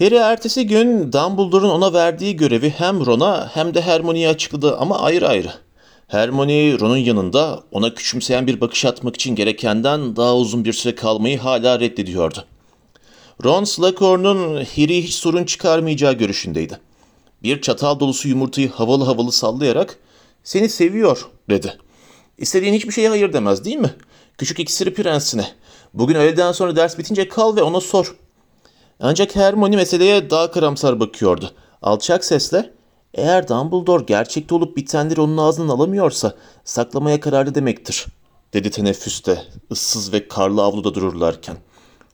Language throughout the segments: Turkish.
Harry ertesi gün Dumbledore'un ona verdiği görevi hem Ron'a hem de Hermione'ye açıkladı ama ayrı ayrı. Hermione Ron'un yanında ona küçümseyen bir bakış atmak için gerekenden daha uzun bir süre kalmayı hala reddediyordu. Ron Slughorn'un Harry'e hiç sorun çıkarmayacağı görüşündeydi. Bir çatal dolusu yumurtayı havalı havalı sallayarak seni seviyor dedi. İstediğin hiçbir şeye hayır demez değil mi? Küçük iksiri prensine. Bugün öğleden sonra ders bitince kal ve ona sor. Ancak Hermione meseleye daha karamsar bakıyordu. Alçak sesle eğer Dumbledore gerçekte olup bitenleri onun ağzından alamıyorsa saklamaya kararlı demektir, dedi teneffüste, ıssız ve karlı avluda dururlarken.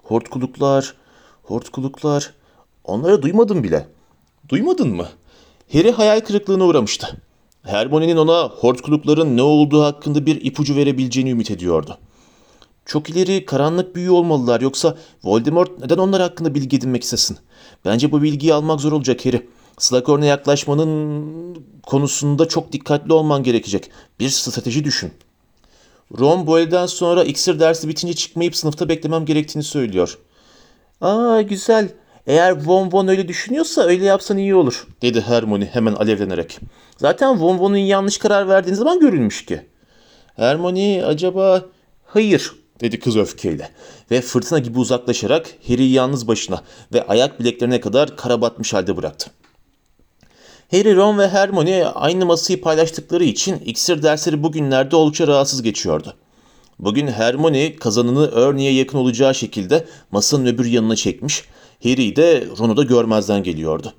Hortkuluklar, hortkuluklar, onları duymadım bile. Duymadın mı? Harry hayal kırıklığına uğramıştı. Hermione'nin ona hortkulukların ne olduğu hakkında bir ipucu verebileceğini ümit ediyordu. Çok ileri karanlık büyü olmalılar yoksa Voldemort neden onlar hakkında bilgi edinmek istesin? Bence bu bilgiyi almak zor olacak Harry. Slughorn'a yaklaşmanın konusunda çok dikkatli olman gerekecek. Bir strateji düşün. Ron bu elden sonra iksir dersi bitince çıkmayıp sınıfta beklemem gerektiğini söylüyor. Aa güzel. Eğer Von Von öyle düşünüyorsa öyle yapsan iyi olur, dedi Hermione hemen alevlenerek. Zaten Von Von'un yanlış karar verdiğin zaman görülmüş ki. Hermione acaba... Hayır, dedi kız öfkeyle ve fırtına gibi uzaklaşarak Harry'i yalnız başına ve ayak bileklerine kadar kara batmış halde bıraktı. Harry, Ron ve Hermione aynı masayı paylaştıkları için iksir dersleri bugünlerde oldukça rahatsız geçiyordu. Bugün Hermione kazanını Ernie'ye yakın olacağı şekilde masanın öbür yanına çekmiş, Harry de Ron'u da görmezden geliyordu.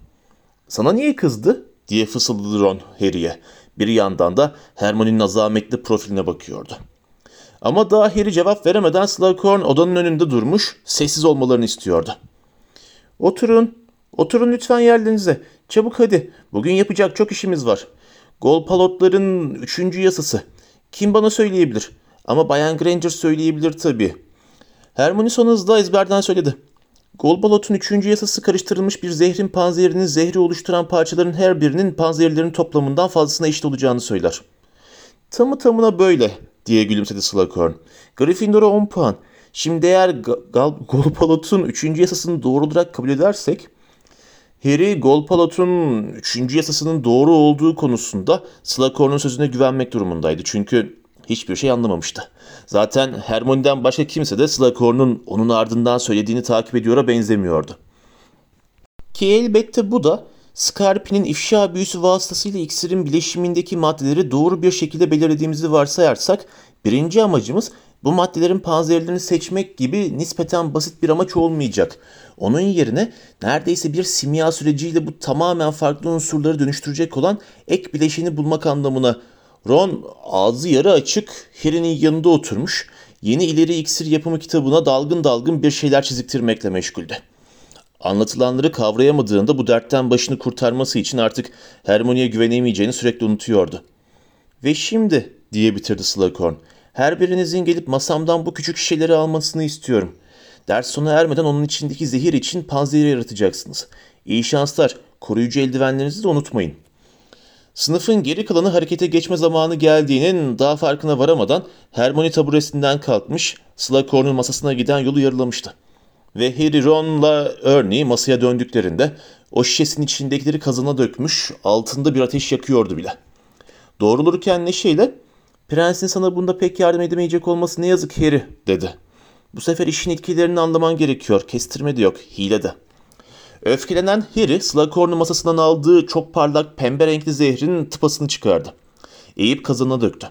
''Sana niye kızdı?'' diye fısıldadı Ron Harry'e. Bir yandan da Hermione'nin azametli profiline bakıyordu. Ama Harry cevap veremeden Slughorn odanın önünde durmuş, sessiz olmalarını istiyordu. ''Oturun, oturun lütfen yerlerinize. Çabuk hadi, bugün yapacak çok işimiz var. Gol palotların üçüncü yasası. Kim bana söyleyebilir? Ama Bayan Granger söyleyebilir tabii.'' Hermione son hızla ezberden söyledi. Golbalot'un üçüncü yasası karıştırılmış bir zehrin panzehirinin zehri oluşturan parçaların her birinin panzehirlerin toplamından fazlasına eşit olacağını söyler. Tamı tamına böyle diye gülümsedi Slughorn. Gryffindor'a 10 puan. Şimdi eğer Golbalot'un üçüncü yasasını doğru olarak kabul edersek Harry Golbalot'un üçüncü yasasının doğru olduğu konusunda Slughorn'un sözüne güvenmek durumundaydı. Çünkü hiçbir şey anlamamıştı. Zaten Hermione'den başka kimse de Slughorn'un onun ardından söylediğini takip ediyora benzemiyordu. Ki elbette bu da Scarpi'nin ifşa büyüsü vasıtasıyla iksirin bileşimindeki maddeleri doğru bir şekilde belirlediğimizi varsayarsak birinci amacımız bu maddelerin panzehirlerini seçmek gibi nispeten basit bir amaç olmayacak. Onun yerine neredeyse bir simya süreciyle bu tamamen farklı unsurları dönüştürecek olan ek bileşeni bulmak anlamına Ron ağzı yarı açık Harry'nin yanında oturmuş yeni ileri iksir yapımı kitabına dalgın dalgın bir şeyler çiziktirmekle meşguldü. Anlatılanları kavrayamadığında bu dertten başını kurtarması için artık Hermione'ye güvenemeyeceğini sürekli unutuyordu. Ve şimdi diye bitirdi Slughorn. Her birinizin gelip masamdan bu küçük şişeleri almasını istiyorum. Ders sona ermeden onun içindeki zehir için panzehir yaratacaksınız. İyi şanslar. Koruyucu eldivenlerinizi de unutmayın. Sınıfın geri kalanı harekete geçme zamanı geldiğinin daha farkına varamadan Hermione taburesinden kalkmış, Slughorn'un masasına giden yolu yarılamıştı. Ve Harry, Ron'la Ernie masaya döndüklerinde o şişesinin içindekileri kazana dökmüş, altında bir ateş yakıyordu bile. Doğrulurken neşeyle, ''Prensin sana bunda pek yardım edemeyecek olması ne yazık Harry'' dedi. ''Bu sefer işin etkilerini anlaman gerekiyor, kestirme de yok, hile de.'' Öfkelenen Harry, Slughorn'un masasından aldığı çok parlak pembe renkli zehrin tıpasını çıkardı. Eğip kazana döktü.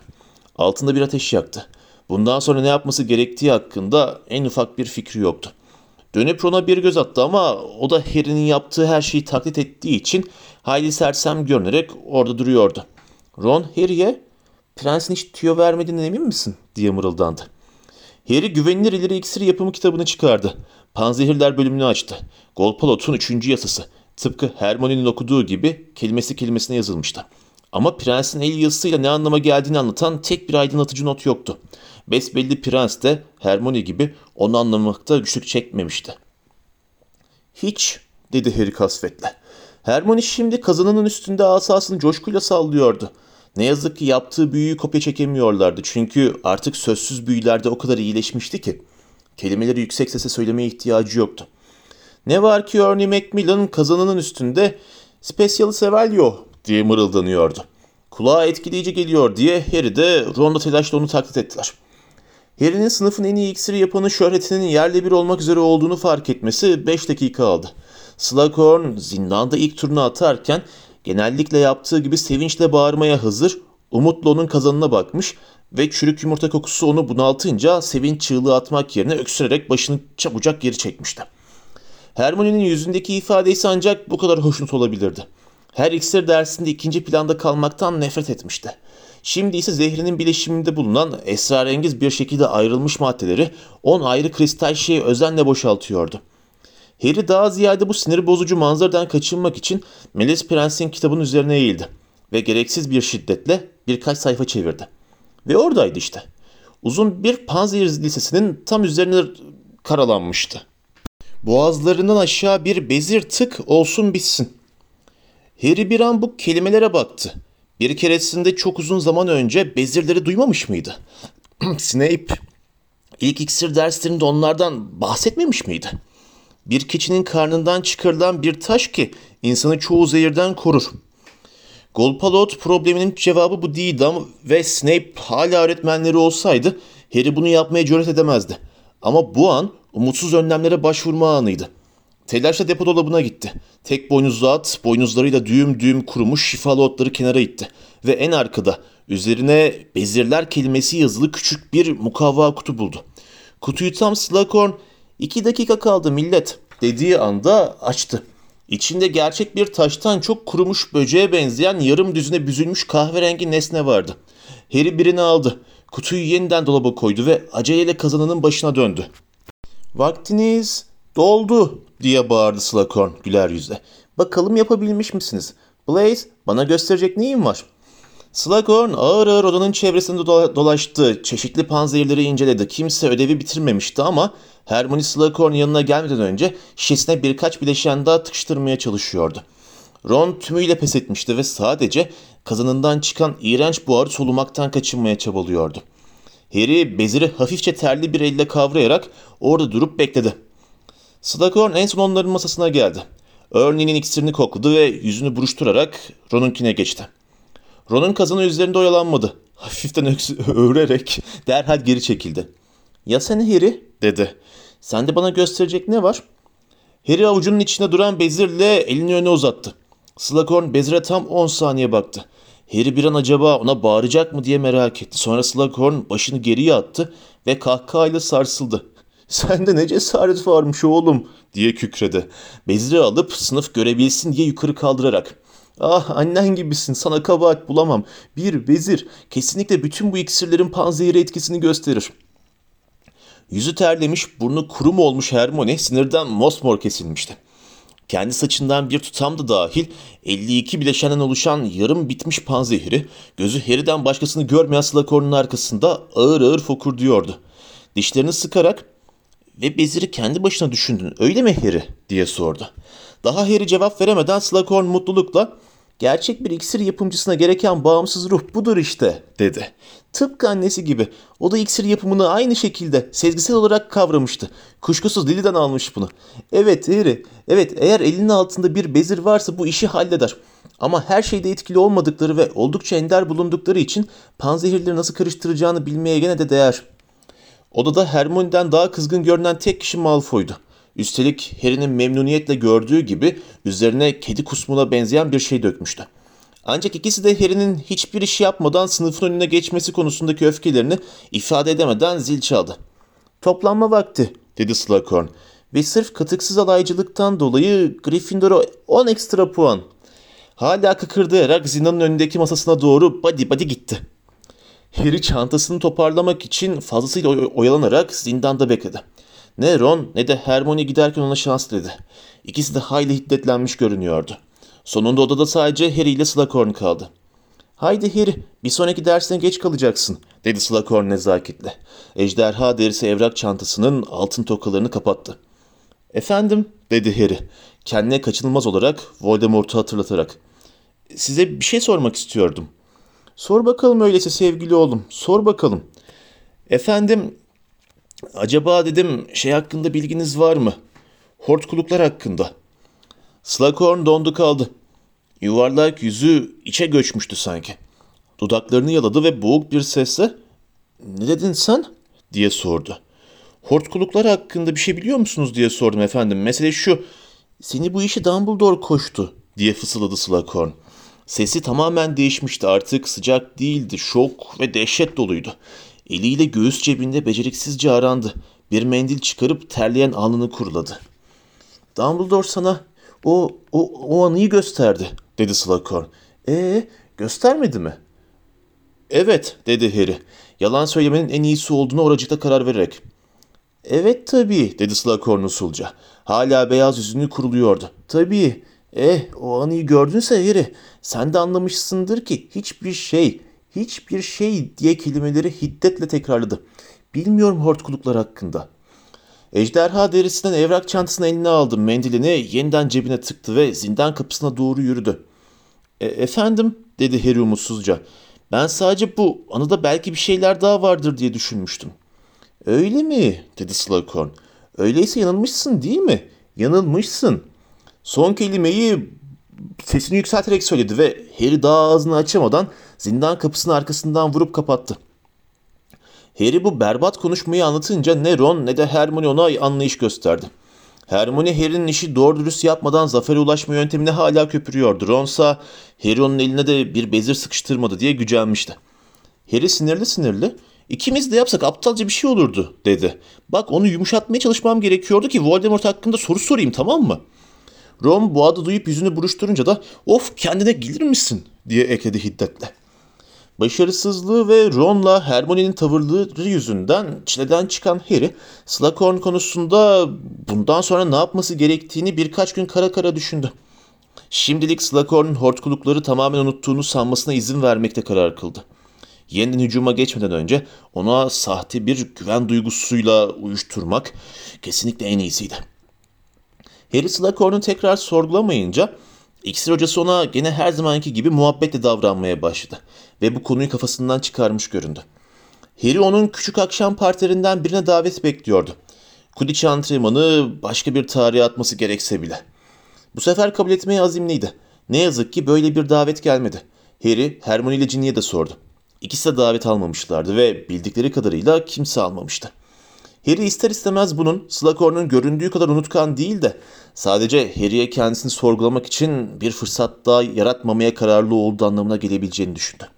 Altında bir ateş yaktı. Bundan sonra ne yapması gerektiği hakkında en ufak bir fikri yoktu. Dönüp Ron'a bir göz attı ama o da Harry'nin yaptığı her şeyi taklit ettiği için hayli sersem görünerek orada duruyordu. Ron Harry'e prensin hiç tüyo vermediğine emin misin diye mırıldandı. Harry güvenilir ileri iksir yapımı kitabını çıkardı. Panzehirler bölümünü açtı. Golpalot'un üçüncü yasası. Tıpkı Hermione'nin okuduğu gibi kelimesi kelimesine yazılmıştı. Ama prensin el yazısıyla ne anlama geldiğini anlatan tek bir aydınlatıcı not yoktu. Besbelli prens de Hermione gibi onu anlamakta güçlük çekmemişti. Hiç, dedi Harry kasvetle. Hermione şimdi kazanının üstünde asasını coşkuyla sallıyordu. Ne yazık ki yaptığı büyüyü kopya çekemiyorlardı çünkü artık sözsüz büyülerde o kadar iyileşmişti ki kelimeleri yüksek sesle söylemeye ihtiyacı yoktu. Ne var ki Ernie Macmillan kazanının üstünde Special Sevalyo diye mırıldanıyordu. Kulağa etkileyici geliyor diye Harry de Ron'la telaşla onu taklit ettiler. Harry'nin sınıfın en iyi iksiri yapanın şöhretinin yerle bir olmak üzere olduğunu fark etmesi 5 dakika aldı. Slughorn zindanda ilk turunu atarken genellikle yaptığı gibi sevinçle bağırmaya hazır, umutla onun kazanına bakmış ve çürük yumurta kokusu onu bunaltınca sevinç çığlığı atmak yerine öksürerek başını çabucak geri çekmişti. Hermione'nin yüzündeki ifade ancak bu kadar hoşnut olabilirdi. Her iksir dersinde ikinci planda kalmaktan nefret etmişti. Şimdi ise zehrinin bileşiminde bulunan esrarengiz bir şekilde ayrılmış maddeleri 10 ayrı kristal şişeye özenle boşaltıyordu. Harry daha ziyade bu sinir bozucu manzaradan kaçınmak için Melis Prens'in kitabının üzerine eğildi ve gereksiz bir şiddetle birkaç sayfa çevirdi. Ve oradaydı işte. Uzun bir Panzehir Lisesi'nin tam üzerine karalanmıştı. Boğazlarından aşağı bir bezir tık olsun bitsin. Harry bir an bu kelimelere baktı. Bir keresinde çok uzun zaman önce bezirleri duymamış mıydı? Snape ilk iksir derslerinde onlardan bahsetmemiş miydi? Bir keçinin karnından çıkarılan bir taş ki insanı çoğu zehirden korur. Golpalot probleminin cevabı bu değildi ama ve Snape hala öğretmenleri olsaydı Harry bunu yapmaya cüret edemezdi. Ama bu an umutsuz önlemlere başvurma anıydı. Telaşla depo dolabına gitti. Tek boynuzlu at boynuzlarıyla düğüm düğüm kurumuş şifalı otları kenara itti. Ve en arkada üzerine bezirler kelimesi yazılı küçük bir mukavva kutu buldu. Kutuyu tam Slughorn iki dakika kaldı millet dediği anda açtı. İçinde gerçek bir taştan çok kurumuş böceğe benzeyen yarım düzine büzülmüş kahverengi nesne vardı. Harry birini aldı. Kutuyu yeniden dolaba koydu ve aceleyle kazanının başına döndü. Vaktiniz doldu diye bağırdı Slughorn güler yüzle. Bakalım yapabilmiş misiniz? Blaze bana gösterecek neyim var? Slughorn ağır ağır odanın çevresinde dola- dolaştı. Çeşitli panzehirleri inceledi. Kimse ödevi bitirmemişti ama Hermione Slughorn yanına gelmeden önce şişesine birkaç bileşen daha tıkıştırmaya çalışıyordu. Ron tümüyle pes etmişti ve sadece kazanından çıkan iğrenç buharı solumaktan kaçınmaya çabalıyordu. Harry beziri hafifçe terli bir elle kavrayarak orada durup bekledi. Slughorn en son onların masasına geldi. Ernie'nin iksirini kokladı ve yüzünü buruşturarak Ron'unkine geçti. Ron'un kazanı üzerinde oyalanmadı. Hafiften öğrerek derhal geri çekildi. Ya sen Harry? dedi. Sende bana gösterecek ne var? Harry avucunun içinde duran bezirle elini öne uzattı. Slughorn bezire tam 10 saniye baktı. Harry bir an acaba ona bağıracak mı diye merak etti. Sonra Slughorn başını geriye attı ve kahkahayla sarsıldı. Sende ne cesaret varmış oğlum diye kükredi. Beziri alıp sınıf görebilsin diye yukarı kaldırarak. Ah annen gibisin sana kabahat bulamam. Bir vezir kesinlikle bütün bu iksirlerin panzehiri etkisini gösterir. Yüzü terlemiş, burnu kurum olmuş Hermione sinirden mosmor kesilmişti. Kendi saçından bir tutam da dahil 52 bileşenden oluşan yarım bitmiş panzehiri gözü Harry'den başkasını görmeyen Slughorn'un arkasında ağır ağır fokurduyordu. Dişlerini sıkarak ve beziri kendi başına düşündün öyle mi Harry diye sordu. Daha Harry cevap veremeden Slughorn mutlulukla gerçek bir iksir yapımcısına gereken bağımsız ruh budur işte dedi. Tıpkı annesi gibi o da iksir yapımını aynı şekilde sezgisel olarak kavramıştı. Kuşkusuz Lily'den almış bunu. Evet Harry, evet eğer elinin altında bir bezir varsa bu işi halleder. Ama her şeyde etkili olmadıkları ve oldukça ender bulundukları için panzehirleri nasıl karıştıracağını bilmeye gene de değer. Odada Hermione'den daha kızgın görünen tek kişi Malfoy'du. Üstelik Harry'nin memnuniyetle gördüğü gibi üzerine kedi kusmuna benzeyen bir şey dökmüştü. Ancak ikisi de Harry'nin hiçbir iş yapmadan sınıfın önüne geçmesi konusundaki öfkelerini ifade edemeden zil çaldı. Toplanma vakti dedi Slughorn ve sırf katıksız alaycılıktan dolayı Gryffindor'a 10 ekstra puan. Hala kıkırdayarak zinanın önündeki masasına doğru badi badi gitti. Harry çantasını toparlamak için fazlasıyla oy- oyalanarak zindanda bekledi. Ne Ron ne de Hermione giderken ona şans dedi. İkisi de hayli hiddetlenmiş görünüyordu. Sonunda odada sadece Harry ile Slughorn kaldı. Haydi Harry, bir sonraki dersine geç kalacaksın, dedi Slughorn nezaketle. Ejderha derisi evrak çantasının altın tokalarını kapattı. Efendim, dedi Harry, kendine kaçınılmaz olarak Voldemort'u hatırlatarak. Size bir şey sormak istiyordum. Sor bakalım öyleyse sevgili oğlum, sor bakalım. Efendim, acaba dedim şey hakkında bilginiz var mı? hortkuluklar hakkında. Slughorn dondu kaldı. Yuvarlak yüzü içe göçmüştü sanki. Dudaklarını yaladı ve boğuk bir sesle ''Ne dedin sen?'' diye sordu. Hortkuluklar hakkında bir şey biliyor musunuz diye sordum efendim. Mesele şu, seni bu işi Dumbledore koştu diye fısıldadı Slughorn. Sesi tamamen değişmişti artık sıcak değildi, şok ve dehşet doluydu. Eliyle göğüs cebinde beceriksizce arandı. Bir mendil çıkarıp terleyen alnını kuruladı. Dumbledore sana o, o, o anıyı gösterdi dedi Slughorn. Ee, göstermedi mi? Evet dedi Harry. Yalan söylemenin en iyisi olduğunu oracıkta karar vererek. Evet tabii dedi Slughorn usulca. Hala beyaz yüzünü kuruluyordu. Tabii. Eh o anıyı gördünse Harry sen de anlamışsındır ki hiçbir şey, hiçbir şey diye kelimeleri hiddetle tekrarladı. Bilmiyorum hortkuluklar hakkında. Ejderha derisinden evrak çantasını eline aldı, mendilini yeniden cebine tıktı ve zindan kapısına doğru yürüdü. E, efendim, dedi Harry umutsuzca. Ben sadece bu anıda belki bir şeyler daha vardır diye düşünmüştüm. Öyle mi? dedi Slughorn. Öyleyse yanılmışsın değil mi? Yanılmışsın. Son kelimeyi sesini yükselterek söyledi ve Harry daha ağzını açamadan zindan kapısının arkasından vurup kapattı. Harry bu berbat konuşmayı anlatınca ne Ron ne de Hermione ona anlayış gösterdi. Hermione Harry'nin işi doğru dürüst yapmadan zafere ulaşma yöntemine hala köpürüyordu. Ronsa Harry onun eline de bir bezir sıkıştırmadı diye gücenmişti. Harry sinirli sinirli İkimiz de yapsak aptalca bir şey olurdu dedi. Bak onu yumuşatmaya çalışmam gerekiyordu ki Voldemort hakkında soru sorayım tamam mı? Ron bu adı duyup yüzünü buruşturunca da of kendine gelir misin diye ekledi hiddetle. Başarısızlığı ve Ron'la Hermione'nin tavırları yüzünden çileden çıkan Harry, Slughorn konusunda bundan sonra ne yapması gerektiğini birkaç gün kara kara düşündü. Şimdilik Slughorn'un hortkulukları tamamen unuttuğunu sanmasına izin vermekte karar kıldı. Yeniden hücuma geçmeden önce ona sahte bir güven duygusuyla uyuşturmak kesinlikle en iyisiydi. Harry Slughorn'u tekrar sorgulamayınca İksir hocası ona gene her zamanki gibi muhabbetle davranmaya başladı ve bu konuyu kafasından çıkarmış göründü. Harry onun küçük akşam partilerinden birine davet bekliyordu. Quidditch antrenmanı başka bir tarihe atması gerekse bile. Bu sefer kabul etmeye azimliydi. Ne yazık ki böyle bir davet gelmedi. Harry, Hermione ile Ginny'e de sordu. İkisi de davet almamışlardı ve bildikleri kadarıyla kimse almamıştı. Harry ister istemez bunun Slughorn'un göründüğü kadar unutkan değil de sadece Harry'e kendisini sorgulamak için bir fırsat daha yaratmamaya kararlı olduğu anlamına gelebileceğini düşündü.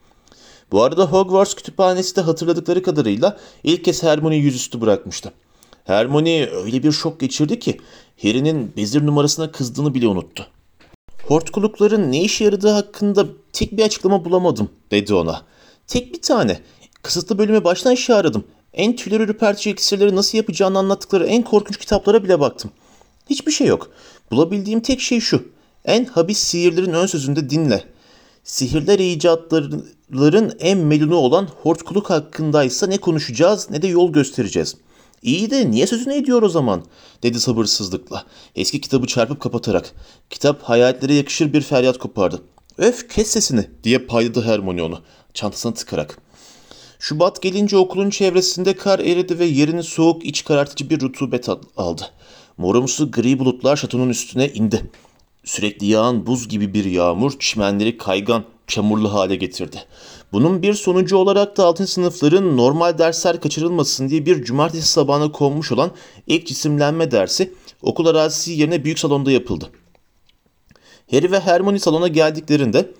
Bu arada Hogwarts kütüphanesi de hatırladıkları kadarıyla ilk kez Hermione'yi yüzüstü bırakmıştı. Hermione öyle bir şok geçirdi ki Harry'nin bezir numarasına kızdığını bile unuttu. Hortkulukların ne işe yaradığı hakkında tek bir açıklama bulamadım dedi ona. Tek bir tane. Kısıtlı bölüme baştan işe aradım. En tüyleri ürpertici iksirleri nasıl yapacağını anlattıkları en korkunç kitaplara bile baktım. Hiçbir şey yok. Bulabildiğim tek şey şu. En habis sihirlerin ön sözünde dinle. Sihirler icatların en melunu olan hortkuluk hakkındaysa ne konuşacağız ne de yol göstereceğiz. İyi de niye sözünü ediyor o zaman? dedi sabırsızlıkla. Eski kitabı çarpıp kapatarak. Kitap hayaletlere yakışır bir feryat kopardı. Öf kes sesini diye payladı Hermione onu çantasına tıkarak. Şubat gelince okulun çevresinde kar eridi ve yerini soğuk iç karartıcı bir rutubet aldı. Morumsu gri bulutlar şatonun üstüne indi. Sürekli yağan buz gibi bir yağmur çimenleri kaygan, çamurlu hale getirdi. Bunun bir sonucu olarak da altın sınıfların normal dersler kaçırılmasın diye bir cumartesi sabahına konmuş olan ilk cisimlenme dersi okul arazisi yerine büyük salonda yapıldı. Harry ve Hermione salona geldiklerinde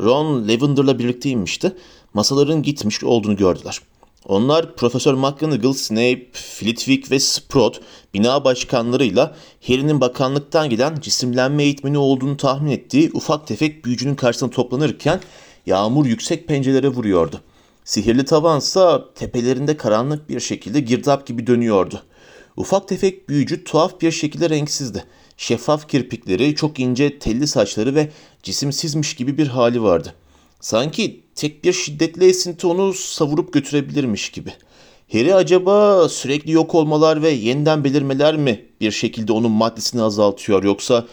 Ron Lavender'la birlikteymişti. Masaların gitmiş olduğunu gördüler. Onlar Profesör McGonagall, Snape, Flitwick ve Sprout bina başkanlarıyla Harry'nin bakanlıktan gelen cisimlenme eğitmeni olduğunu tahmin ettiği ufak tefek büyücünün karşısına toplanırken yağmur yüksek pencerelere vuruyordu. Sihirli tavansa tepelerinde karanlık bir şekilde girdap gibi dönüyordu. Ufak tefek büyücü tuhaf bir şekilde renksizdi. Şeffaf kirpikleri, çok ince telli saçları ve cisimsizmiş gibi bir hali vardı. Sanki tek bir şiddetli esinti onu savurup götürebilirmiş gibi. Harry acaba sürekli yok olmalar ve yeniden belirmeler mi bir şekilde onun maddesini azaltıyor yoksa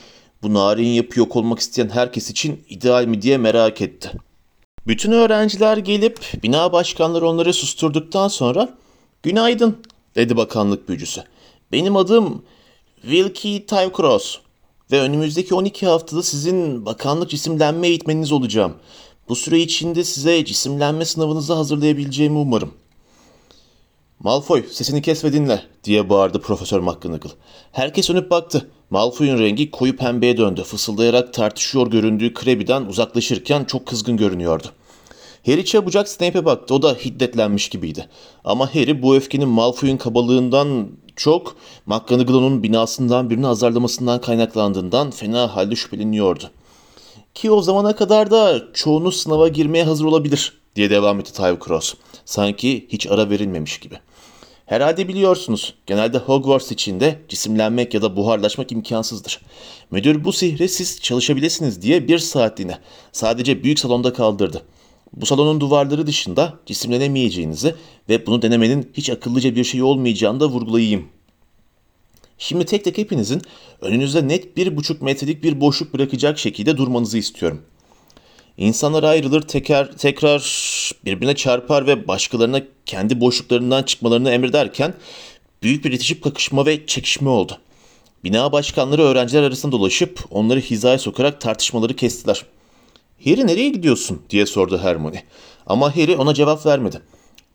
bu narin yapı yok olmak isteyen herkes için ideal mi diye merak etti. Bütün öğrenciler gelip bina başkanları onları susturduktan sonra ''Günaydın'' dedi bakanlık büyücüsü. ''Benim adım Wilkie Taycross. Ve önümüzdeki 12 haftada sizin bakanlık cisimlenme eğitmeniniz olacağım. Bu süre içinde size cisimlenme sınavınızı hazırlayabileceğimi umarım. Malfoy sesini kes ve dinle diye bağırdı Profesör McGonagall. Herkes önüp baktı. Malfoy'un rengi koyu pembeye döndü. Fısıldayarak tartışıyor göründüğü Krebi'den uzaklaşırken çok kızgın görünüyordu. Harry çabucak Snape'e baktı. O da hiddetlenmiş gibiydi. Ama Harry bu öfkenin Malfoy'un kabalığından çok McGonagall'ın binasından birini azarlamasından kaynaklandığından fena halde şüpheleniyordu. Ki o zamana kadar da çoğunuz sınava girmeye hazır olabilir diye devam etti Tyve Cross. Sanki hiç ara verilmemiş gibi. Herhalde biliyorsunuz, genelde Hogwarts içinde cisimlenmek ya da buharlaşmak imkansızdır. Müdür bu sihri siz çalışabilirsiniz diye bir saatliğine sadece büyük salonda kaldırdı. Bu salonun duvarları dışında cisimlenemeyeceğinizi ve bunu denemenin hiç akıllıca bir şey olmayacağını da vurgulayayım. Şimdi tek tek hepinizin önünüzde net bir buçuk metrelik bir boşluk bırakacak şekilde durmanızı istiyorum. İnsanlar ayrılır, teker, tekrar birbirine çarpar ve başkalarına kendi boşluklarından çıkmalarını emrederken büyük bir itişip kakışma ve çekişme oldu. Bina başkanları öğrenciler arasında dolaşıp onları hizaya sokarak tartışmaları kestiler. Harry nereye gidiyorsun diye sordu Hermione. Ama Harry ona cevap vermedi.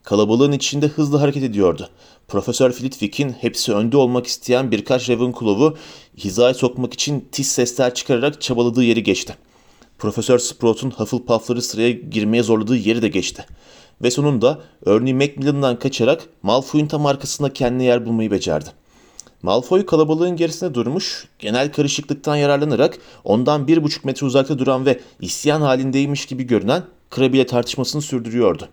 Kalabalığın içinde hızlı hareket ediyordu. Profesör Flitwick'in hepsi önde olmak isteyen birkaç Ravenclaw'u hizaya sokmak için tiz sesler çıkararak çabaladığı yeri geçti. Profesör Sprout'un Hufflepuff'ları sıraya girmeye zorladığı yeri de geçti. Ve sonunda Ernie Macmillan'dan kaçarak Malfoy'un tam arkasında kendine yer bulmayı becerdi. Malfoy kalabalığın gerisinde durmuş, genel karışıklıktan yararlanarak ondan bir buçuk metre uzakta duran ve isyan halindeymiş gibi görünen Crabbe ile tartışmasını sürdürüyordu.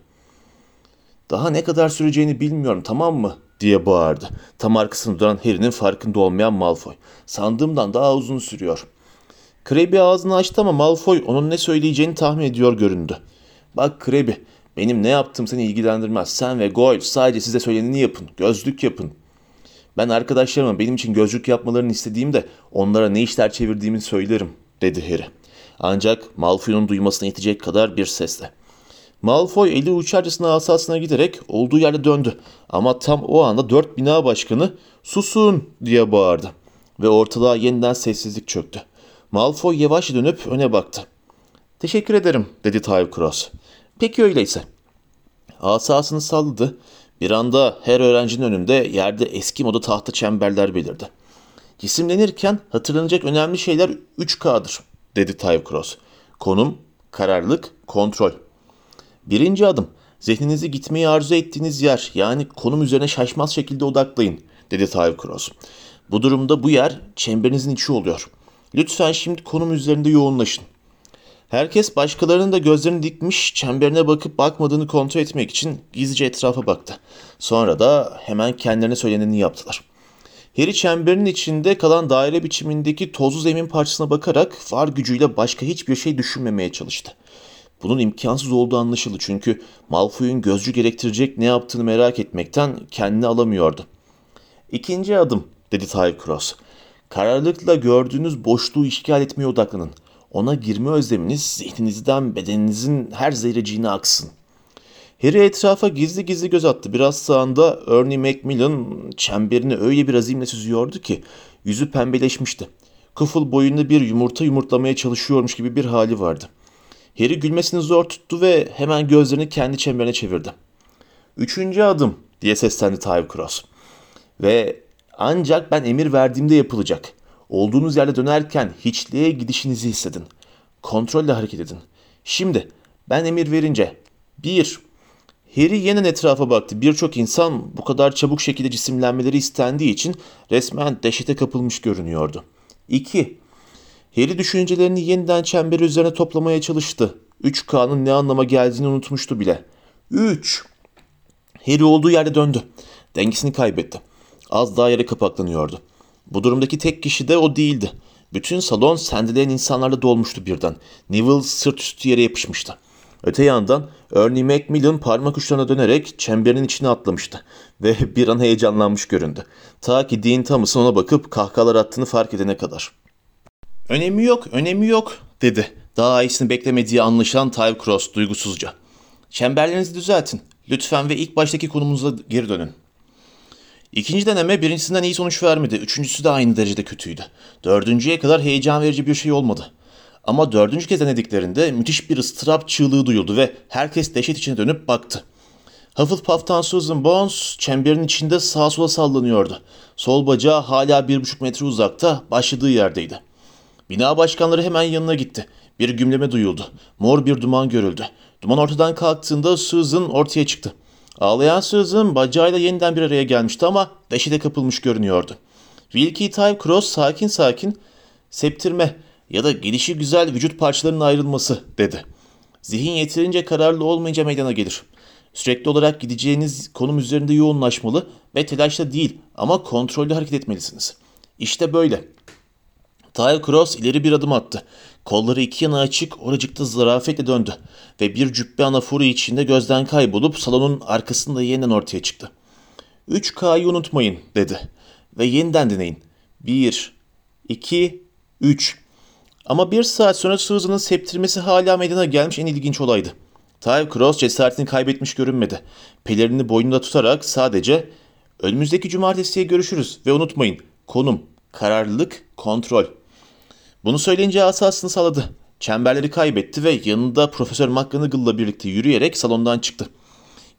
Daha ne kadar süreceğini bilmiyorum tamam mı? diye bağırdı. Tam arkasında duran Harry'nin farkında olmayan Malfoy. Sandığımdan daha uzun sürüyor. Crabbe ağzını açtı ama Malfoy onun ne söyleyeceğini tahmin ediyor göründü. Bak Crabbe, benim ne yaptığım seni ilgilendirmez. Sen ve Goyle sadece size söyleneni yapın. Gözlük yapın. Ben arkadaşlarıma benim için gözlük yapmalarını istediğimde onlara ne işler çevirdiğimi söylerim, dedi Harry. Ancak Malfoy'un duymasına yetecek kadar bir sesle. Malfoy eli uçarcasına asasına giderek olduğu yerde döndü. Ama tam o anda dört bina başkanı susun diye bağırdı. Ve ortalığa yeniden sessizlik çöktü. Malfoy yavaş dönüp öne baktı. Teşekkür ederim dedi Tyve. Peki öyleyse. Asasını salladı. Bir anda her öğrencinin önünde yerde eski moda tahta çemberler belirdi. Cisimlenirken hatırlanacak önemli şeyler 3K'dır dedi Tyve. Konum, kararlılık, kontrol. Birinci adım. Zihninizi gitmeyi arzu ettiğiniz yer yani konum üzerine şaşmaz şekilde odaklayın dedi Tyve Cross. Bu durumda bu yer çemberinizin içi oluyor. Lütfen şimdi konum üzerinde yoğunlaşın. Herkes başkalarının da gözlerini dikmiş, çemberine bakıp bakmadığını kontrol etmek için gizlice etrafa baktı. Sonra da hemen kendilerine söyleneni yaptılar. Harry çemberin içinde kalan daire biçimindeki tozlu zemin parçasına bakarak var gücüyle başka hiçbir şey düşünmemeye çalıştı. Bunun imkansız olduğu anlaşıldı çünkü Malfoy'un gözcü gerektirecek ne yaptığını merak etmekten kendini alamıyordu. İkinci adım dedi Ty Cross. Kararlılıkla gördüğünüz boşluğu işgal etmeye odaklanın. Ona girme özleminiz zihninizden bedeninizin her zerreciğine aksın. Harry etrafa gizli gizli göz attı. Biraz sağında Ernie Macmillan çemberini öyle bir azimle süzüyordu ki yüzü pembeleşmişti. Kıfıl boyunda bir yumurta yumurtlamaya çalışıyormuş gibi bir hali vardı. Harry gülmesini zor tuttu ve hemen gözlerini kendi çemberine çevirdi. Üçüncü adım diye seslendi Tyve Cross. Ve ancak ben emir verdiğimde yapılacak. Olduğunuz yerde dönerken hiçliğe gidişinizi hissedin. Kontrolle hareket edin. Şimdi ben emir verince bir Harry yeniden etrafa baktı. Birçok insan bu kadar çabuk şekilde cisimlenmeleri istendiği için resmen dehşete kapılmış görünüyordu. 2. Harry düşüncelerini yeniden çemberi üzerine toplamaya çalıştı. 3K'nın ne anlama geldiğini unutmuştu bile. 3. Harry olduğu yerde döndü. Dengesini kaybetti. Az daha yere kapaklanıyordu. Bu durumdaki tek kişi de o değildi. Bütün salon sendeleyen insanlarla dolmuştu birden. Neville sırt üstü yere yapışmıştı. Öte yandan Ernie Macmillan parmak uçlarına dönerek çemberin içine atlamıştı ve bir an heyecanlanmış göründü. Ta ki Dean Thomas'ın ona bakıp kahkahalar attığını fark edene kadar. Önemi yok, önemi yok dedi. Daha iyisini beklemediği anlaşılan Tyve Cross duygusuzca. Çemberlerinizi düzeltin. Lütfen ve ilk baştaki konumunuza geri dönün. İkinci deneme birincisinden iyi sonuç vermedi. Üçüncüsü de aynı derecede kötüydü. Dördüncüye kadar heyecan verici bir şey olmadı. Ama dördüncü kez denediklerinde müthiş bir ıstırap çığlığı duyuldu ve herkes dehşet içine dönüp baktı. Hufflepuff'tan Susan Bones çemberin içinde sağa sola sallanıyordu. Sol bacağı hala bir buçuk metre uzakta başladığı yerdeydi. Bina başkanları hemen yanına gitti. Bir gümleme duyuldu. Mor bir duman görüldü. Duman ortadan kalktığında Susan ortaya çıktı. Ağlayan Susan bacağıyla yeniden bir araya gelmişti ama dehşete kapılmış görünüyordu. Wilkie Tyve Cross sakin sakin septirme ya da gelişi güzel vücut parçalarının ayrılması dedi. Zihin yeterince kararlı olmayınca meydana gelir. Sürekli olarak gideceğiniz konum üzerinde yoğunlaşmalı ve telaşla değil ama kontrollü hareket etmelisiniz. İşte böyle. Tyler Cross ileri bir adım attı. Kolları iki yana açık oracıkta zarafetle döndü ve bir cübbe anaforu içinde gözden kaybolup salonun arkasında yeniden ortaya çıktı. 3K'yı unutmayın dedi ve yeniden deneyin. 1, 2, 3. Ama bir saat sonra Susan'ın septirmesi hala meydana gelmiş en ilginç olaydı. Ty Cross cesaretini kaybetmiş görünmedi. Pelerini boynunda tutarak sadece önümüzdeki cumartesiye görüşürüz ve unutmayın konum, kararlılık, kontrol. Bunu söyleyince asasını saladı. Çemberleri kaybetti ve yanında Profesör McGonagall'la birlikte yürüyerek salondan çıktı.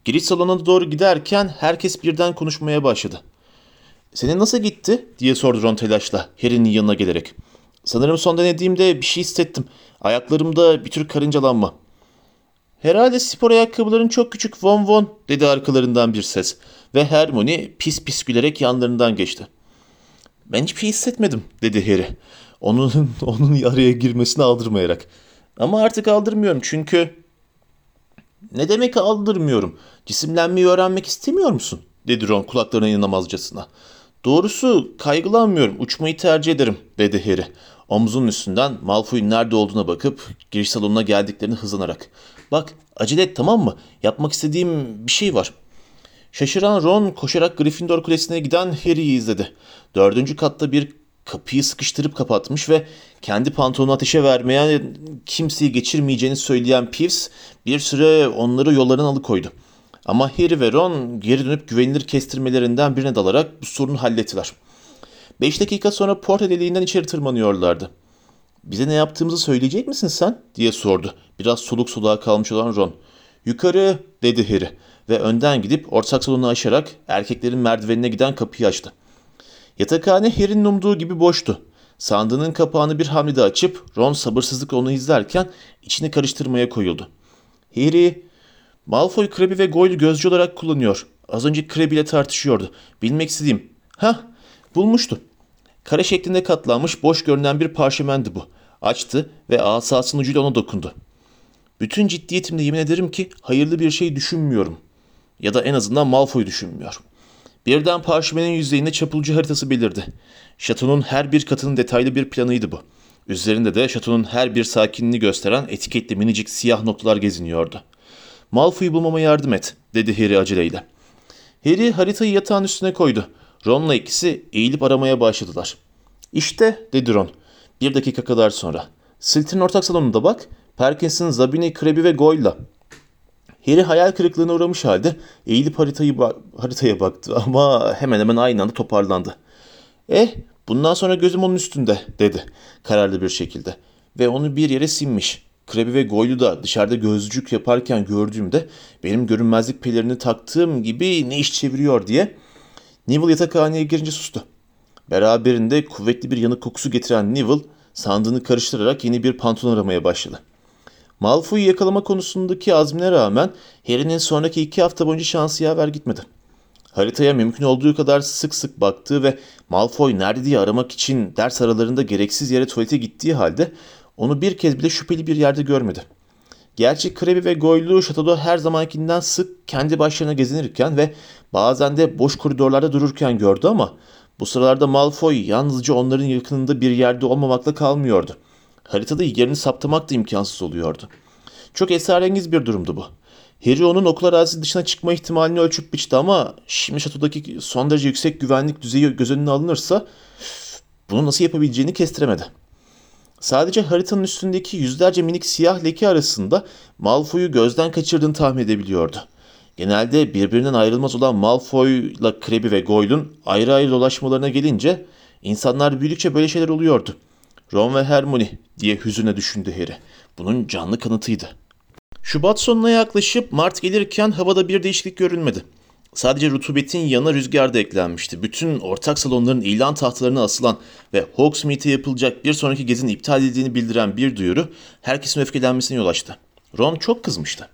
Giriş salonuna doğru giderken herkes birden konuşmaya başladı. Senin nasıl gitti? diye sordu Ron telaşla Harry'nin yanına gelerek. Sanırım son denediğimde bir şey hissettim. Ayaklarımda bir tür karıncalanma. Herhalde spor ayakkabıların çok küçük von von dedi arkalarından bir ses ve Hermione pis pis gülerek yanlarından geçti. Ben hiçbir şey hissetmedim dedi Harry. Onun, onun araya girmesini aldırmayarak. Ama artık aldırmıyorum çünkü... Ne demek aldırmıyorum? Cisimlenmeyi öğrenmek istemiyor musun? dedi Ron kulaklarına inanamazcasına. Doğrusu kaygılanmıyorum, uçmayı tercih ederim dedi Harry. Omzunun üstünden Malfoy'un nerede olduğuna bakıp giriş salonuna geldiklerini hızlanarak. Bak acele et tamam mı? Yapmak istediğim bir şey var. Şaşıran Ron koşarak Gryffindor Kulesi'ne giden Harry'i izledi. Dördüncü katta bir kapıyı sıkıştırıp kapatmış ve kendi pantolonu ateşe vermeye kimseyi geçirmeyeceğini söyleyen Peeves bir süre onları yollarından alıkoydu. Ama Harry ve Ron geri dönüp güvenilir kestirmelerinden birine dalarak bu sorunu hallettiler. Beş dakika sonra porta deliğinden içeri tırmanıyorlardı. Bize ne yaptığımızı söyleyecek misin sen? diye sordu. Biraz soluk soluğa kalmış olan Ron. Yukarı dedi Harry ve önden gidip ortak salonu aşarak erkeklerin merdivenine giden kapıyı açtı. Yatakhane Harry'nin umduğu gibi boştu. Sandığının kapağını bir hamlede açıp Ron sabırsızlıkla onu izlerken içini karıştırmaya koyuldu. Harry, Malfoy Krebi ve Goyle'ü gözcü olarak kullanıyor. Az önce Krebi ile tartışıyordu. Bilmek istediğim. Hah, bulmuştu. Kare şeklinde katlanmış boş görünen bir parşömendi bu. Açtı ve asasının ucuyla ona dokundu. Bütün ciddiyetimle yemin ederim ki hayırlı bir şey düşünmüyorum. Ya da en azından Malfoy düşünmüyor. Birden parşömenin yüzeyinde çapulcu haritası belirdi. Şatonun her bir katının detaylı bir planıydı bu. Üzerinde de şatonun her bir sakinliğini gösteren etiketli minicik siyah noktalar geziniyordu. Malfoy'u bulmama yardım et, dedi Harry aceleyle. Harry haritayı yatağın üstüne koydu. Ron'la ikisi eğilip aramaya başladılar. İşte, dedi Ron. Bir dakika kadar sonra. Silt'in ortak salonunda bak. Perkins'in Zabini, Krebi ve Goyle'la. Harry hayal kırıklığına uğramış halde eğilip haritayı ba- haritaya baktı ama hemen hemen aynı anda toparlandı. Eh, bundan sonra gözüm onun üstünde, dedi kararlı bir şekilde. Ve onu bir yere sinmiş. Krebi ve Goylu da dışarıda gözcük yaparken gördüğümde benim görünmezlik pelerini taktığım gibi ne iş çeviriyor diye Neville yatakhaneye girince sustu. Beraberinde kuvvetli bir yanık kokusu getiren Neville sandığını karıştırarak yeni bir pantolon aramaya başladı. Malfoy'u yakalama konusundaki azmine rağmen Harry'nin sonraki iki hafta boyunca şansı yaver gitmedi. Haritaya mümkün olduğu kadar sık sık baktığı ve Malfoy nerede diye aramak için ders aralarında gereksiz yere tuvalete gittiği halde onu bir kez bile şüpheli bir yerde görmedi. Gerçi Krebi ve Goylu şatoda her zamankinden sık kendi başlarına gezinirken ve bazen de boş koridorlarda dururken gördü ama bu sıralarda Malfoy yalnızca onların yakınında bir yerde olmamakla kalmıyordu. Haritada yerini saptamak da imkansız oluyordu. Çok esrarengiz bir durumdu bu. Harry onun okul arazisi dışına çıkma ihtimalini ölçüp biçti ama şimdi şatodaki son derece yüksek güvenlik düzeyi göz önüne alınırsa bunu nasıl yapabileceğini kestiremedi. Sadece haritanın üstündeki yüzlerce minik siyah leke arasında Malfoy'u gözden kaçırdığını tahmin edebiliyordu. Genelde birbirinden ayrılmaz olan Malfoy'la Kreb'i ve Goyle'un ayrı ayrı dolaşmalarına gelince insanlar büyüdükçe böyle şeyler oluyordu. Ron ve Hermione diye hüzüne düşündü Harry. Bunun canlı kanıtıydı. Şubat sonuna yaklaşıp Mart gelirken havada bir değişiklik görülmedi. Sadece rutubetin yanına rüzgar da eklenmişti. Bütün ortak salonların ilan tahtalarına asılan ve Hogsmeade'e yapılacak bir sonraki gezinin iptal edildiğini bildiren bir duyuru herkesin öfkelenmesine yol açtı. Ron çok kızmıştı.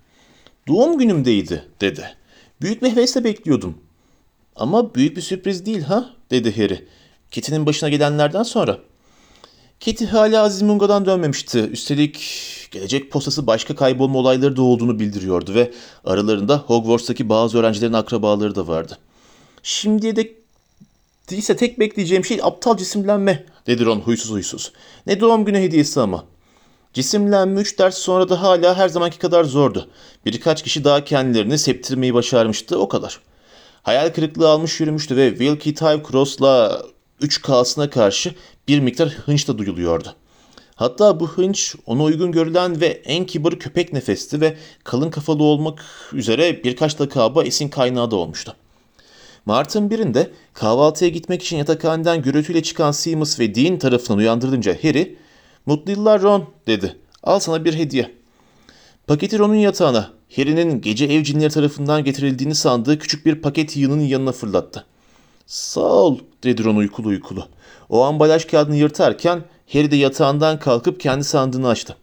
Doğum günümdeydi dedi. Büyük bir hevesle bekliyordum. Ama büyük bir sürpriz değil ha dedi Harry. Kitty'nin başına gelenlerden sonra. Kitty hala Aziz Mungo'dan dönmemişti. Üstelik gelecek postası başka kaybolma olayları da olduğunu bildiriyordu ve aralarında Hogwarts'taki bazı öğrencilerin akrabaları da vardı. Şimdiye dek değilse tek bekleyeceğim şey aptal cisimlenme dedi Ron huysuz huysuz. Ne doğum günü hediyesi ama. Cisimlenme 3 ders sonra da hala her zamanki kadar zordu. Birkaç kişi daha kendilerini septirmeyi başarmıştı o kadar. Hayal kırıklığı almış yürümüştü ve Wilkie Tyvecross'la 3K'sına karşı bir miktar hınç da duyuluyordu. Hatta bu hınç ona uygun görülen ve en kibarı köpek nefesti ve kalın kafalı olmak üzere birkaç lakaba esin kaynağı da olmuştu. Mart'ın birinde kahvaltıya gitmek için yatakhaneden gürültüyle çıkan Seamus ve Dean tarafından uyandırılınca Harry, ''Mutlu yıllar Ron'' dedi. ''Al sana bir hediye.'' Paketi Ron'un yatağına, Harry'nin gece ev cinleri tarafından getirildiğini sandığı küçük bir paket yığının yanına fırlattı. ''Sağ ol'' dedi Ron uykulu uykulu. O ambalaj kağıdını yırtarken Harry de yatağından kalkıp kendi sandığını açtı.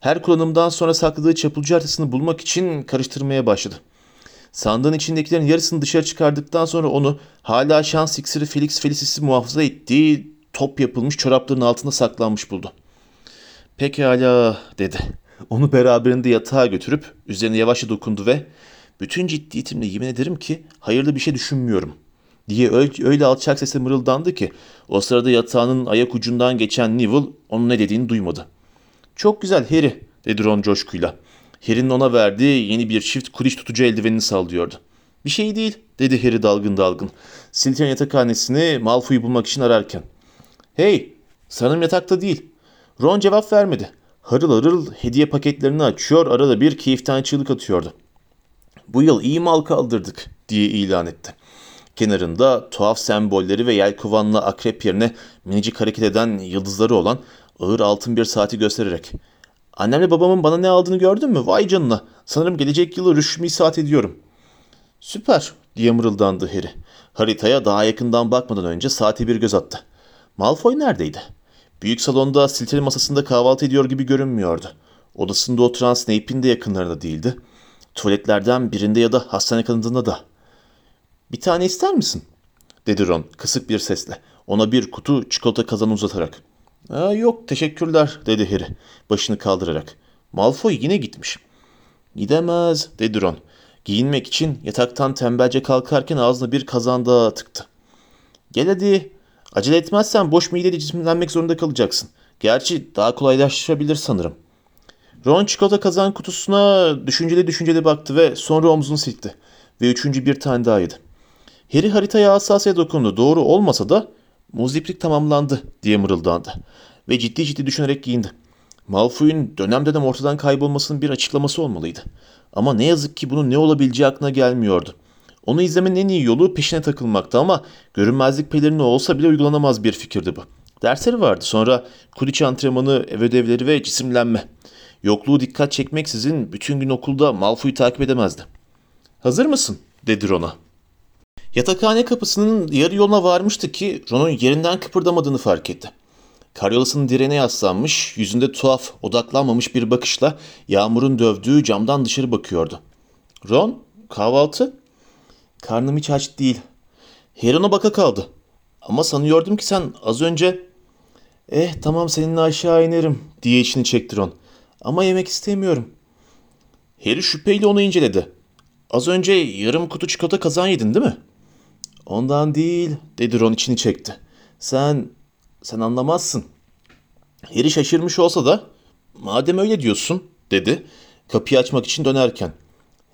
Her kullanımdan sonra sakladığı çapulcu haritasını bulmak için karıştırmaya başladı. Sandığın içindekilerin yarısını dışarı çıkardıktan sonra onu hala şans iksiri Felix Felicis'i muhafaza ettiği top yapılmış çorapların altında saklanmış buldu. Pekala dedi. Onu beraberinde yatağa götürüp üzerine yavaşça dokundu ve bütün ciddiyetimle yemin ederim ki hayırlı bir şey düşünmüyorum diye öyle, alçak sesle mırıldandı ki o sırada yatağının ayak ucundan geçen Neville onun ne dediğini duymadı. Çok güzel Harry dedi Ron coşkuyla. Harry'nin ona verdiği yeni bir çift kuliş tutucu eldivenini sallıyordu. Bir şey değil dedi Harry dalgın dalgın. Slytherin yatakhanesini Malfoy'u bulmak için ararken. Hey sanırım yatakta değil. Ron cevap vermedi. Harıl harıl hediye paketlerini açıyor arada bir keyiften çığlık atıyordu. Bu yıl iyi mal kaldırdık diye ilan etti. Kenarında tuhaf sembolleri ve yelkovanlı akrep yerine minicik hareket eden yıldızları olan ağır altın bir saati göstererek. Annemle babamın bana ne aldığını gördün mü? Vay canına. Sanırım gelecek yılı rüşmi saat ediyorum. Süper diye mırıldandı Harry. Haritaya daha yakından bakmadan önce saate bir göz attı. Malfoy neredeydi? Büyük salonda silteli masasında kahvaltı ediyor gibi görünmüyordu. Odasında oturan Snape'in de yakınlarında değildi. Tuvaletlerden birinde ya da hastane kanadında da. Bir tane ister misin? dedi Ron kısık bir sesle. Ona bir kutu çikolata kazanı uzatarak. Aa, yok teşekkürler dedi Harry başını kaldırarak. Malfoy yine gitmiş. Gidemez dedi Ron. Giyinmek için yataktan tembelce kalkarken ağzına bir kazan daha tıktı. Gel hadi. Acele etmezsen boş mideyle cisimlenmek zorunda kalacaksın. Gerçi daha kolaylaşabilir sanırım. Ron çikolata kazan kutusuna düşünceli düşünceli baktı ve sonra omzunu silkti. Ve üçüncü bir tane daha yedi. Harry haritaya hassasiyet dokundu. Doğru olmasa da muziplik tamamlandı diye mırıldandı. Ve ciddi ciddi düşünerek giyindi. Malfoy'un dönem dönem ortadan kaybolmasının bir açıklaması olmalıydı. Ama ne yazık ki bunun ne olabileceği aklına gelmiyordu. Onu izlemenin en iyi yolu peşine takılmaktı ama görünmezlik pelerini olsa bile uygulanamaz bir fikirdi bu. Dersleri vardı. Sonra kuliç antrenmanı, ev ödevleri ve cisimlenme. Yokluğu dikkat çekmeksizin bütün gün okulda Malfoy'u takip edemezdi. Hazır mısın? dedi Ron'a. Yatakhane kapısının yarı yoluna varmıştı ki Ron'un yerinden kıpırdamadığını fark etti. Karyolasının direğine yaslanmış, yüzünde tuhaf, odaklanmamış bir bakışla yağmurun dövdüğü camdan dışarı bakıyordu. Ron, kahvaltı? Karnım hiç aç değil. Heron'a baka kaldı. Ama sanıyordum ki sen az önce... Eh tamam seninle aşağı inerim diye içini çekti Ron. Ama yemek istemiyorum. Harry şüpheyle onu inceledi. Az önce yarım kutu çikolata kazan yedin değil mi? Ondan değil dedi Ron içini çekti. Sen, sen anlamazsın. Harry şaşırmış olsa da madem öyle diyorsun dedi kapıyı açmak için dönerken.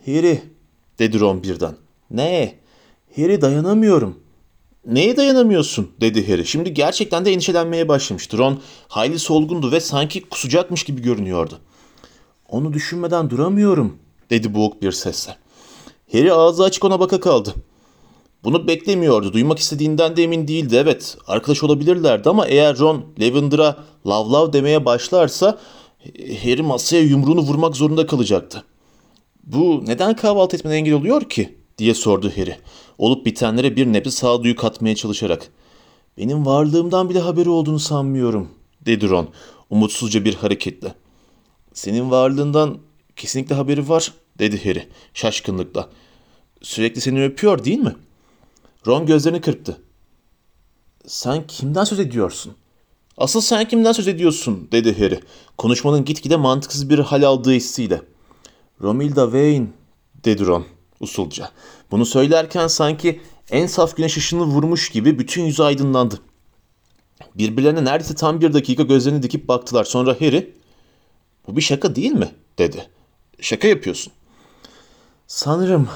Harry dedi Ron birden. Ne? Harry dayanamıyorum. Neye dayanamıyorsun dedi Harry. Şimdi gerçekten de endişelenmeye başlamıştı. Ron hayli solgundu ve sanki kusacakmış gibi görünüyordu. Onu düşünmeden duramıyorum dedi boğuk bir sesle. Harry ağzı açık ona baka kaldı. Bunu beklemiyordu. Duymak istediğinden de emin değildi. Evet, arkadaş olabilirlerdi ama eğer Ron Lavender'a lav lav demeye başlarsa Harry masaya yumruğunu vurmak zorunda kalacaktı. Bu neden kahvaltı etmene engel oluyor ki? diye sordu Harry. Olup bitenlere bir nebze sağduyu katmaya çalışarak. Benim varlığımdan bile haberi olduğunu sanmıyorum, dedi Ron umutsuzca bir hareketle. Senin varlığından kesinlikle haberi var, dedi Harry şaşkınlıkla. Sürekli seni öpüyor değil mi? Ron gözlerini kırptı. Sen kimden söz ediyorsun? Asıl sen kimden söz ediyorsun, dedi Harry. Konuşmanın gitgide mantıksız bir hal aldığı hissiyle. Romilda Wayne, dedi Ron usulca. Bunu söylerken sanki en saf güneş ışını vurmuş gibi bütün yüzü aydınlandı. Birbirlerine neredeyse tam bir dakika gözlerini dikip baktılar. Sonra Harry, bu bir şaka değil mi? dedi. Şaka yapıyorsun. Sanırım,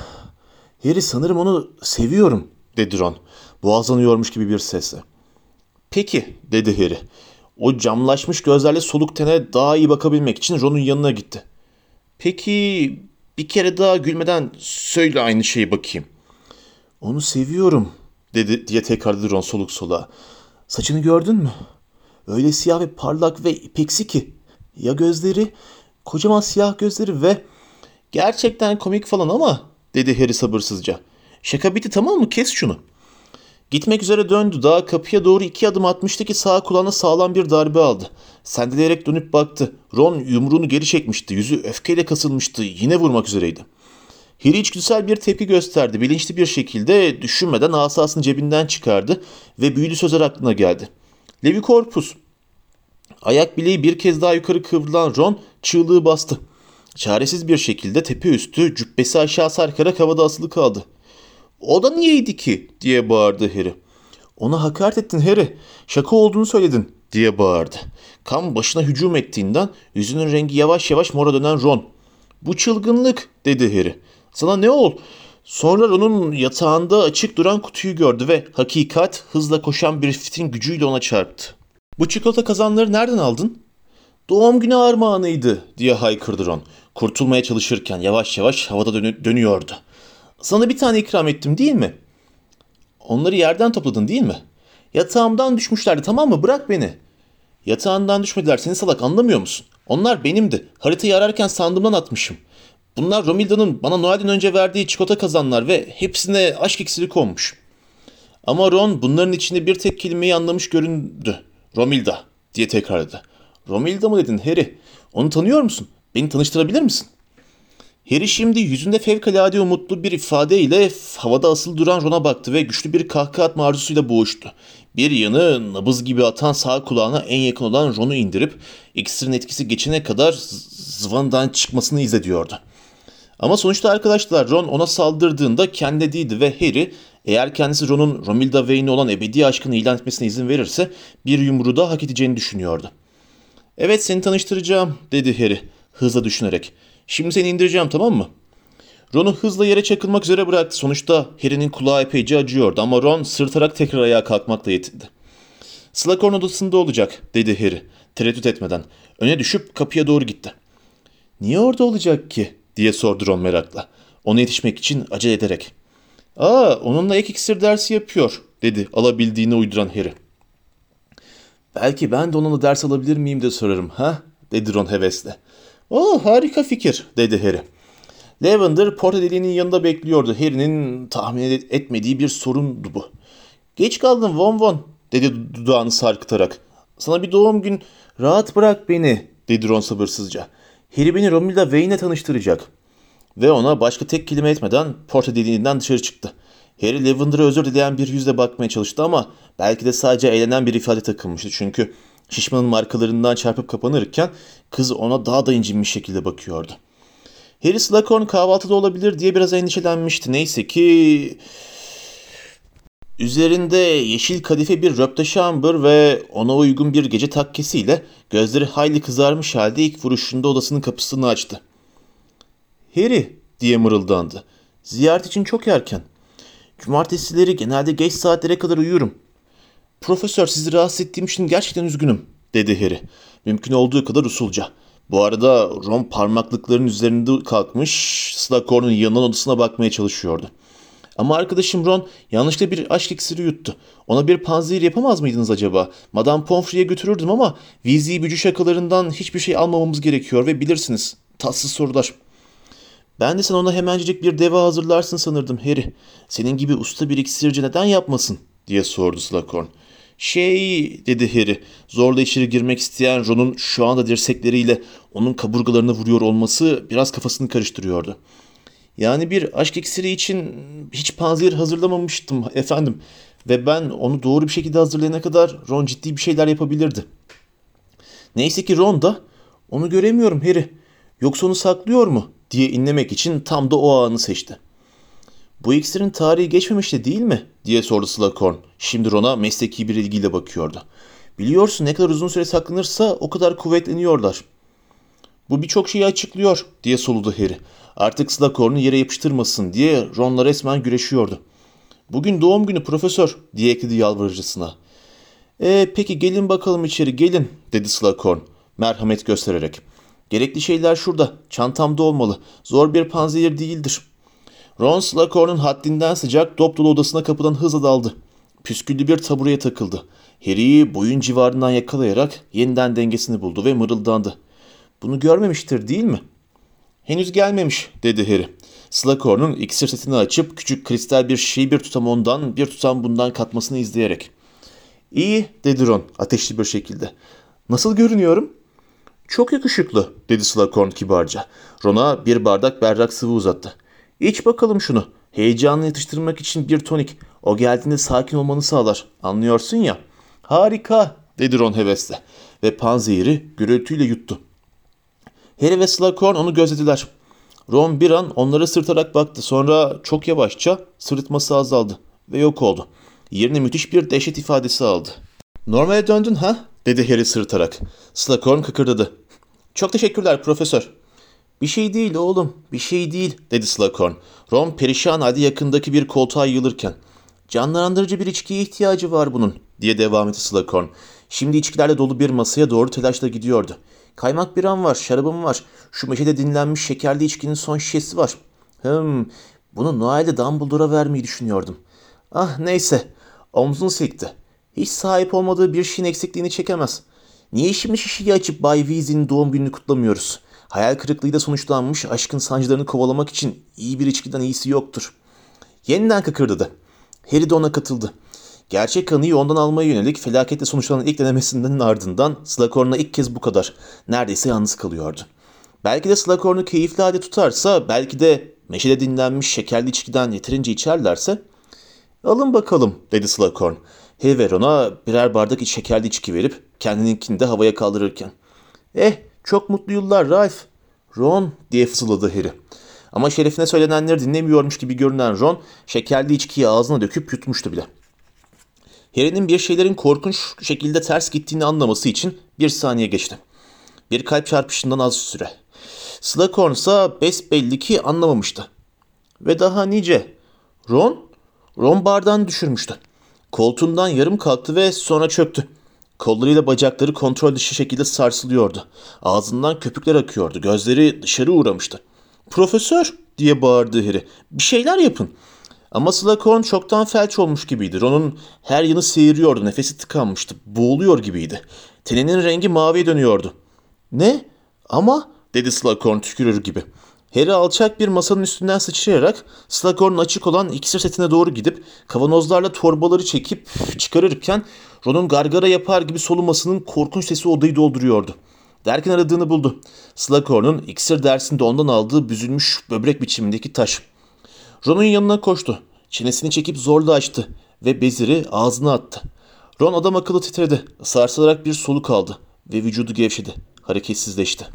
Harry sanırım onu seviyorum, dedi Ron. Boğazlanıyormuş gibi bir sesle. Peki, dedi Harry. O camlaşmış gözlerle soluk tene daha iyi bakabilmek için Ron'un yanına gitti. Peki, bir kere daha gülmeden söyle aynı şeyi bakayım. Onu seviyorum, dedi diye tekrarladı Ron soluk soluğa. Saçını gördün mü? Öyle siyah ve parlak ve ipeksi ki. Ya gözleri? Kocaman siyah gözleri ve... Gerçekten komik falan ama, dedi Harry sabırsızca. Şaka bitti tamam mı? Kes şunu. Gitmek üzere döndü. Daha kapıya doğru iki adım atmıştı ki sağ kulağına sağlam bir darbe aldı. Sendeleyerek dönüp baktı. Ron yumruğunu geri çekmişti. Yüzü öfkeyle kasılmıştı. Yine vurmak üzereydi. Harry içgüdüsel bir tepki gösterdi. Bilinçli bir şekilde düşünmeden asasını cebinden çıkardı ve büyülü sözler aklına geldi. Levi Corpus. Ayak bileği bir kez daha yukarı kıvrılan Ron çığlığı bastı. Çaresiz bir şekilde tepe üstü cübbesi aşağı sarkarak havada asılı kaldı. O da niyeydi ki diye bağırdı Harry. Ona hakaret ettin Harry. Şaka olduğunu söyledin diye bağırdı. Kan başına hücum ettiğinden yüzünün rengi yavaş yavaş mora dönen Ron. Bu çılgınlık dedi Harry. Sana ne ol? Sonra Ron'un yatağında açık duran kutuyu gördü ve hakikat hızla koşan bir fitin gücüyle ona çarptı. Bu çikolata kazanları nereden aldın? Doğum günü armağanıydı diye haykırdı Ron. Kurtulmaya çalışırken yavaş yavaş havada dönü- dönüyordu. Sana bir tane ikram ettim değil mi? Onları yerden topladın değil mi? Yatağımdan düşmüşlerdi tamam mı? Bırak beni. Yatağından düşmediler seni salak anlamıyor musun? Onlar benimdi. Haritayı ararken sandığımdan atmışım. Bunlar Romilda'nın bana Noel'den önce verdiği çikolata kazanlar ve hepsine aşk iksiri konmuş. Ama Ron bunların içinde bir tek kelimeyi anlamış göründü. Romilda diye tekrarladı. Romilda mı dedin Harry? Onu tanıyor musun? Beni tanıştırabilir misin? Harry şimdi yüzünde fevkalade umutlu bir ifadeyle havada asılı duran Ron'a baktı ve güçlü bir kahkaha atma arzusuyla boğuştu. Bir yanı nabız gibi atan sağ kulağına en yakın olan Ron'u indirip iksirin etkisi geçene kadar zıvandan çıkmasını izlediyordu. Ama sonuçta arkadaşlar Ron ona saldırdığında kendi değildi ve Harry eğer kendisi Ron'un Romilda Wayne'e olan ebedi aşkını ilan etmesine izin verirse bir yumruğu da hak edeceğini düşünüyordu. Evet seni tanıştıracağım dedi Harry hızla düşünerek. Şimdi seni indireceğim tamam mı? Ron'u hızla yere çakılmak üzere bıraktı. Sonuçta Harry'nin kulağı epeyce acıyordu ama Ron sırtarak tekrar ayağa kalkmakla yetindi. Slughorn odasında olacak dedi Harry tereddüt etmeden. Öne düşüp kapıya doğru gitti. Niye orada olacak ki? diye sordu Ron merakla. Ona yetişmek için acele ederek. Aa onunla ek iksir dersi yapıyor dedi alabildiğini uyduran Harry. Belki ben de onunla ders alabilir miyim de sorarım ha dedi Ron hevesle. Oh harika fikir dedi Harry. Lavender porta deliğinin yanında bekliyordu. Harry'nin tahmin etmediği bir sorundu bu. Geç kaldın Von Von dedi dudağını sarkıtarak. Sana bir doğum gün rahat bırak beni dedi Ron sabırsızca. Harry beni Romilda Wayne'e tanıştıracak. Ve ona başka tek kelime etmeden porta deliğinden dışarı çıktı. Harry Lavender'a özür dileyen bir yüzle bakmaya çalıştı ama belki de sadece eğlenen bir ifade takılmıştı. Çünkü şişmanın markalarından çarpıp kapanırken kız ona daha da incinmiş şekilde bakıyordu. Harry Slughorn kahvaltıda olabilir diye biraz endişelenmişti. Neyse ki üzerinde yeşil kadife bir röpte şambır ve ona uygun bir gece takkesiyle gözleri hayli kızarmış halde ilk vuruşunda odasının kapısını açtı. Harry diye mırıldandı. Ziyaret için çok erken. Cumartesileri genelde geç saatlere kadar uyurum. Profesör sizi rahatsız ettiğim için gerçekten üzgünüm dedi Harry. Mümkün olduğu kadar usulca. Bu arada Ron parmaklıkların üzerinde kalkmış Slughorn'un yanından odasına bakmaya çalışıyordu. Ama arkadaşım Ron yanlışlıkla bir aşk iksiri yuttu. Ona bir panzehir yapamaz mıydınız acaba? Madame Pomfrey'e götürürdüm ama Weasley bücü şakalarından hiçbir şey almamamız gerekiyor ve bilirsiniz. Tatsız sorular. Ben de sen ona hemencecik bir deva hazırlarsın sanırdım Harry. Senin gibi usta bir iksirci neden yapmasın? diye sordu Slughorn. Şey dedi Harry. Zorla içeri girmek isteyen Ron'un şu anda dirsekleriyle onun kaburgalarına vuruyor olması biraz kafasını karıştırıyordu. Yani bir aşk iksiri için hiç panzehir hazırlamamıştım efendim. Ve ben onu doğru bir şekilde hazırlayana kadar Ron ciddi bir şeyler yapabilirdi. Neyse ki Ron da onu göremiyorum Harry. Yoksa onu saklıyor mu diye inlemek için tam da o anı seçti. Bu iksirin tarihi geçmemişti değil mi? diye sordu Slughorn. Şimdi Ron'a mesleki bir ilgiyle bakıyordu. Biliyorsun ne kadar uzun süre saklanırsa o kadar kuvvetleniyorlar. Bu birçok şeyi açıklıyor diye soludu Harry. Artık Slughorn'u yere yapıştırmasın diye Ron'la resmen güreşiyordu. Bugün doğum günü profesör diye ekledi yalvarıcısına. E peki gelin bakalım içeri gelin dedi Slughorn merhamet göstererek. Gerekli şeyler şurada çantamda olmalı zor bir panzehir değildir. Ron Slughorn'un haddinden sıcak dop dolu odasına kapıdan hızla daldı. Püsküllü bir tabureye takıldı. Harry'i boyun civarından yakalayarak yeniden dengesini buldu ve mırıldandı. Bunu görmemiştir değil mi? Henüz gelmemiş dedi Harry. Slughorn'un iksir setini açıp küçük kristal bir şişeyi bir tutam ondan bir tutam bundan katmasını izleyerek. İyi dedi Ron ateşli bir şekilde. Nasıl görünüyorum? Çok yakışıklı dedi Slughorn kibarca. Ron'a bir bardak berrak sıvı uzattı. İç bakalım şunu. Heyecanını yatıştırmak için bir tonik. O geldiğinde sakin olmanı sağlar. Anlıyorsun ya. Harika dedi Ron hevesle. Ve panzehiri gürültüyle yuttu. Harry ve Slughorn onu gözlediler. Ron bir an onlara sırtarak baktı. Sonra çok yavaşça sırıtması azaldı ve yok oldu. Yerine müthiş bir dehşet ifadesi aldı. Normale döndün ha? dedi Harry sırıtarak. Slughorn kıkırdadı. Çok teşekkürler profesör. Bir şey değil oğlum, bir şey değil dedi Slughorn. Ron perişan halde yakındaki bir koltuğa yığılırken. Canlandırıcı bir içkiye ihtiyacı var bunun diye devam etti Slughorn. Şimdi içkilerle dolu bir masaya doğru telaşla gidiyordu. Kaymak biram var, şarabım var. Şu meşede dinlenmiş şekerli içkinin son şişesi var. Hım, bunu Noel'de Dumbledore'a vermeyi düşünüyordum. Ah neyse, omzunu silkti. Hiç sahip olmadığı bir şeyin eksikliğini çekemez. Niye şimdi şişeyi açıp Bay Weasley'nin doğum gününü kutlamıyoruz? Hayal kırıklığıyla sonuçlanmış aşkın sancılarını kovalamak için iyi bir içkiden iyisi yoktur. Yeniden kıkırdadı. Harry de ona katıldı. Gerçek kanıyı ondan almaya yönelik felaketle sonuçlanan ilk denemesinden ardından Slughorn'a ilk kez bu kadar. Neredeyse yalnız kalıyordu. Belki de Slughorn'u keyifli halde tutarsa, belki de meşede dinlenmiş şekerli içkiden yeterince içerlerse... Alın bakalım, dedi Slughorn. Harry ve Ron'a birer bardak şekerli içki verip kendininkini de havaya kaldırırken. Eh, çok mutlu yıllar Ralph. Ron, diye fısıldadı Harry. Ama şerefine söylenenleri dinlemiyormuş gibi görünen Ron, şekerli içkiyi ağzına döküp yutmuştu bile. Harry'nin bir şeylerin korkunç şekilde ters gittiğini anlaması için bir saniye geçti. Bir kalp çarpışından az süre. Slughorn ise besbelli ki anlamamıştı. Ve daha nice. Ron? Ron bardağını düşürmüştü. Koltuğundan yarım kalktı ve sonra çöktü. Kollarıyla bacakları kontrol dışı şekilde sarsılıyordu. Ağzından köpükler akıyordu. Gözleri dışarı uğramıştı. Profesör diye bağırdı Harry. Bir şeyler yapın. Ama Slughorn çoktan felç olmuş gibiydi. Ron'un her yanı seyiriyordu. Nefesi tıkanmıştı. Boğuluyor gibiydi. Teninin rengi maviye dönüyordu. Ne? Ama dedi Slughorn tükürür gibi. Harry alçak bir masanın üstünden sıçrayarak Slughorn'un açık olan iksir setine doğru gidip kavanozlarla torbaları çekip çıkarırken Ron'un gargara yapar gibi solumasının korkunç sesi odayı dolduruyordu. Derken aradığını buldu. Slughorn'un iksir dersinde ondan aldığı büzülmüş böbrek biçimindeki taş. Ron'un yanına koştu. Çenesini çekip zorla açtı ve beziri ağzına attı. Ron adam akıllı titredi. Sarsılarak bir soluk aldı ve vücudu gevşedi. Hareketsizleşti.